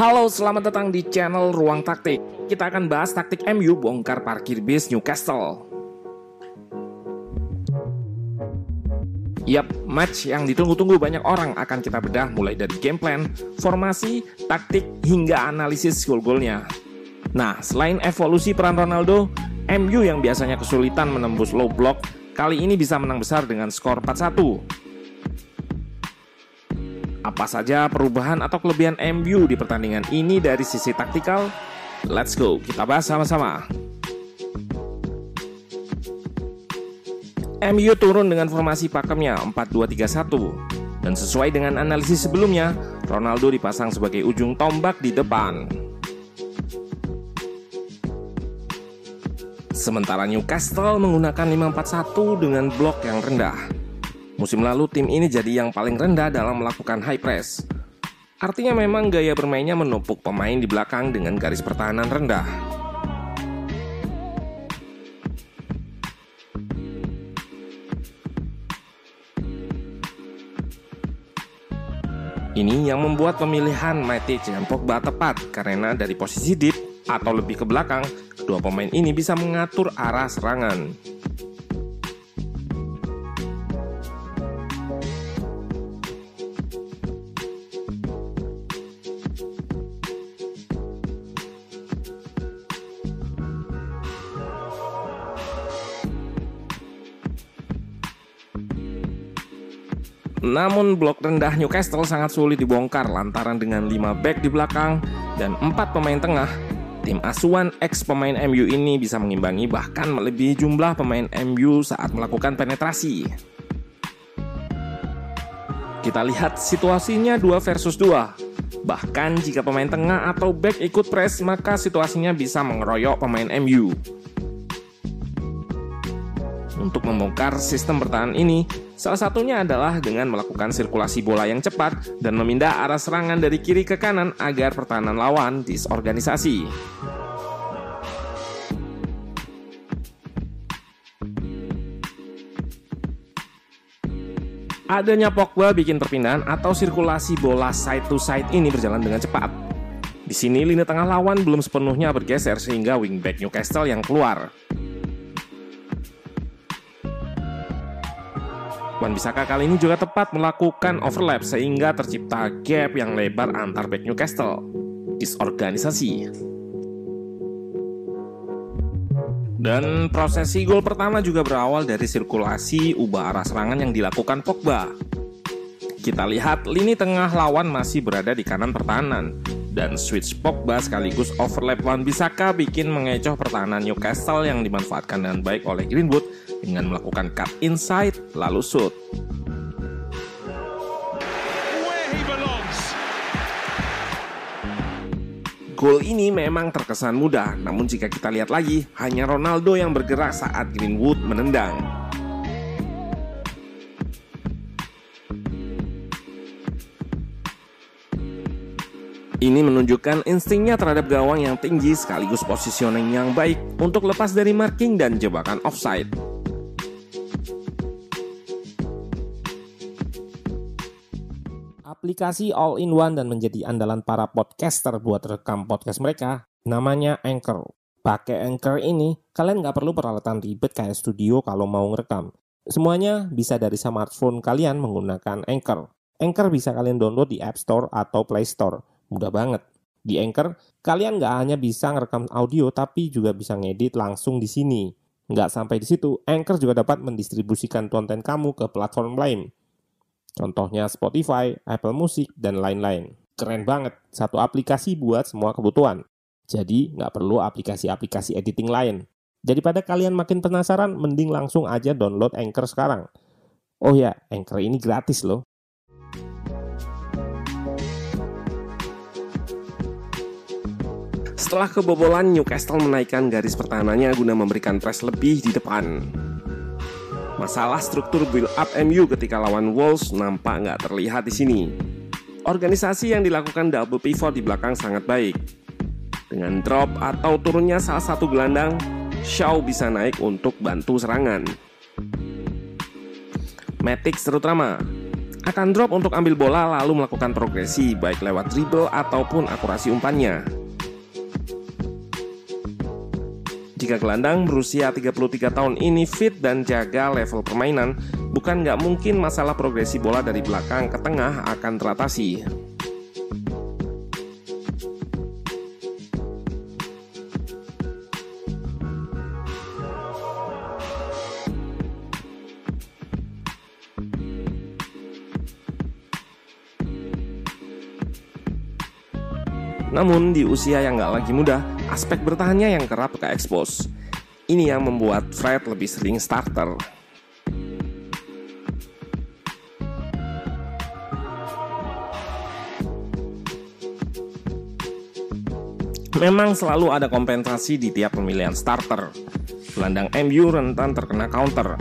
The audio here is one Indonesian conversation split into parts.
Halo, selamat datang di channel Ruang Taktik. Kita akan bahas taktik MU bongkar parkir bis Newcastle. Yap, match yang ditunggu-tunggu banyak orang akan kita bedah mulai dari game plan, formasi, taktik, hingga analisis gol-golnya. Nah, selain evolusi peran Ronaldo, MU yang biasanya kesulitan menembus low block, kali ini bisa menang besar dengan skor 4-1. Apa saja perubahan atau kelebihan MU di pertandingan ini dari sisi taktikal? Let's go, kita bahas sama-sama. MU turun dengan formasi pakemnya 4-2-3-1 dan sesuai dengan analisis sebelumnya, Ronaldo dipasang sebagai ujung tombak di depan. Sementara Newcastle menggunakan 5-4-1 dengan blok yang rendah. Musim lalu tim ini jadi yang paling rendah dalam melakukan high press. Artinya memang gaya bermainnya menumpuk pemain di belakang dengan garis pertahanan rendah. Ini yang membuat pemilihan Matic dan Pogba tepat karena dari posisi deep atau lebih ke belakang, kedua pemain ini bisa mengatur arah serangan. Namun blok rendah Newcastle sangat sulit dibongkar lantaran dengan 5 back di belakang dan 4 pemain tengah. Tim asuhan ex pemain MU ini bisa mengimbangi bahkan melebihi jumlah pemain MU saat melakukan penetrasi. Kita lihat situasinya 2 versus 2. Bahkan jika pemain tengah atau back ikut press, maka situasinya bisa mengeroyok pemain MU. Untuk membongkar sistem bertahan ini, salah satunya adalah dengan melakukan sirkulasi bola yang cepat dan memindah arah serangan dari kiri ke kanan agar pertahanan lawan disorganisasi. Adanya Pogba bikin perpindahan atau sirkulasi bola side to side ini berjalan dengan cepat. Di sini lini tengah lawan belum sepenuhnya bergeser sehingga wingback Newcastle yang keluar. Wan Bisaka kali ini juga tepat melakukan overlap sehingga tercipta gap yang lebar antar back Newcastle. Disorganisasi. Dan prosesi gol pertama juga berawal dari sirkulasi ubah arah serangan yang dilakukan Pogba. Kita lihat lini tengah lawan masih berada di kanan pertahanan dan switch Pogba sekaligus overlap Wan Bisaka bikin mengecoh pertahanan Newcastle yang dimanfaatkan dengan baik oleh Greenwood dengan melakukan cut inside lalu shoot. Gol ini memang terkesan mudah, namun jika kita lihat lagi, hanya Ronaldo yang bergerak saat Greenwood menendang. Ini menunjukkan instingnya terhadap gawang yang tinggi sekaligus positioning yang baik untuk lepas dari marking dan jebakan offside. aplikasi all-in-one dan menjadi andalan para podcaster buat rekam podcast mereka, namanya Anchor. Pakai Anchor ini, kalian nggak perlu peralatan ribet kayak studio kalau mau ngerekam. Semuanya bisa dari smartphone kalian menggunakan Anchor. Anchor bisa kalian download di App Store atau Play Store. Mudah banget. Di Anchor, kalian nggak hanya bisa ngerekam audio, tapi juga bisa ngedit langsung di sini. Nggak sampai di situ, Anchor juga dapat mendistribusikan konten kamu ke platform lain. Contohnya Spotify, Apple Music, dan lain-lain. Keren banget, satu aplikasi buat semua kebutuhan. Jadi, nggak perlu aplikasi-aplikasi editing lain. Daripada kalian makin penasaran, mending langsung aja download Anchor sekarang. Oh ya, Anchor ini gratis loh. Setelah kebobolan, Newcastle menaikkan garis pertahanannya guna memberikan press lebih di depan. Masalah struktur build up MU ketika lawan Wolves nampak nggak terlihat di sini. Organisasi yang dilakukan double pivot di belakang sangat baik. Dengan drop atau turunnya salah satu gelandang, Shaw bisa naik untuk bantu serangan. Matic terutama akan drop untuk ambil bola lalu melakukan progresi baik lewat dribble ataupun akurasi umpannya. Jika gelandang berusia 33 tahun ini fit dan jaga level permainan, bukan nggak mungkin masalah progresi bola dari belakang ke tengah akan teratasi. Namun di usia yang nggak lagi muda, aspek bertahannya yang kerap ke expose. Ini yang membuat Fred lebih sering starter. Memang selalu ada kompensasi di tiap pemilihan starter. Gelandang MU rentan terkena counter.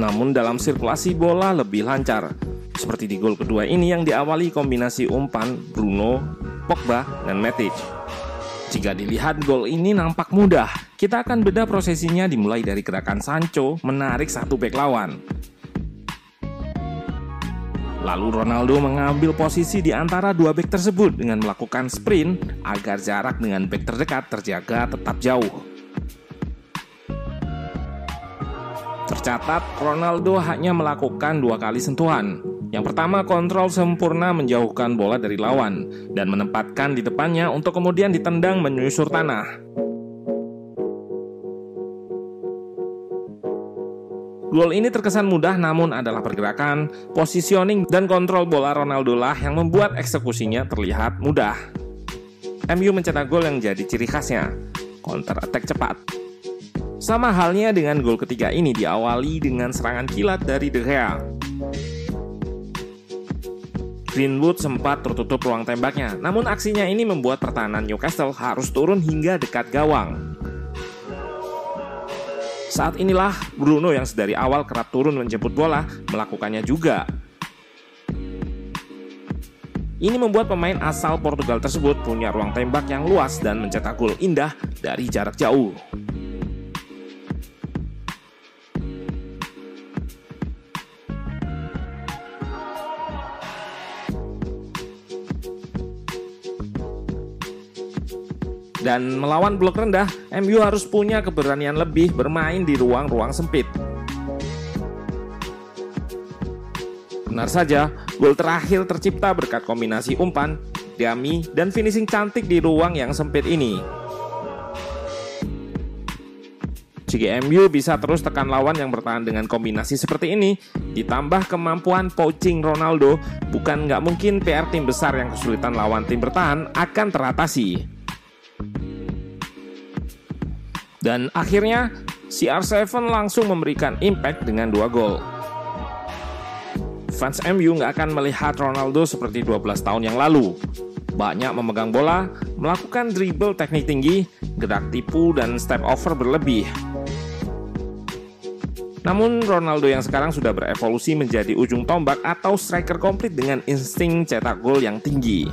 Namun dalam sirkulasi bola lebih lancar. Seperti di gol kedua ini yang diawali kombinasi umpan Bruno, Pogba, dan Matic. Jika dilihat gol ini nampak mudah, kita akan beda prosesinya dimulai dari gerakan Sancho menarik satu bek lawan. Lalu Ronaldo mengambil posisi di antara dua bek tersebut dengan melakukan sprint agar jarak dengan bek terdekat terjaga tetap jauh. Tercatat, Ronaldo hanya melakukan dua kali sentuhan, yang pertama, kontrol sempurna menjauhkan bola dari lawan dan menempatkan di depannya untuk kemudian ditendang menyusur tanah. Gol ini terkesan mudah namun adalah pergerakan, positioning, dan kontrol bola Ronaldo lah yang membuat eksekusinya terlihat mudah. MU mencetak gol yang jadi ciri khasnya, counter attack cepat. Sama halnya dengan gol ketiga ini diawali dengan serangan kilat dari De Gea. Greenwood sempat tertutup ruang tembaknya, namun aksinya ini membuat pertahanan Newcastle harus turun hingga dekat gawang. Saat inilah Bruno yang sedari awal kerap turun menjemput bola melakukannya juga. Ini membuat pemain asal Portugal tersebut punya ruang tembak yang luas dan mencetak gol indah dari jarak jauh. Dan melawan blok rendah, MU harus punya keberanian lebih bermain di ruang-ruang sempit. Benar saja, gol terakhir tercipta berkat kombinasi umpan, dummy, dan finishing cantik di ruang yang sempit ini. Jika MU bisa terus tekan lawan yang bertahan dengan kombinasi seperti ini, ditambah kemampuan poaching Ronaldo, bukan nggak mungkin PR tim besar yang kesulitan lawan tim bertahan akan teratasi. Dan akhirnya CR7 langsung memberikan impact dengan dua gol. Fans MU nggak akan melihat Ronaldo seperti 12 tahun yang lalu. Banyak memegang bola, melakukan dribble teknik tinggi, gerak tipu, dan step over berlebih. Namun Ronaldo yang sekarang sudah berevolusi menjadi ujung tombak atau striker komplit dengan insting cetak gol yang tinggi.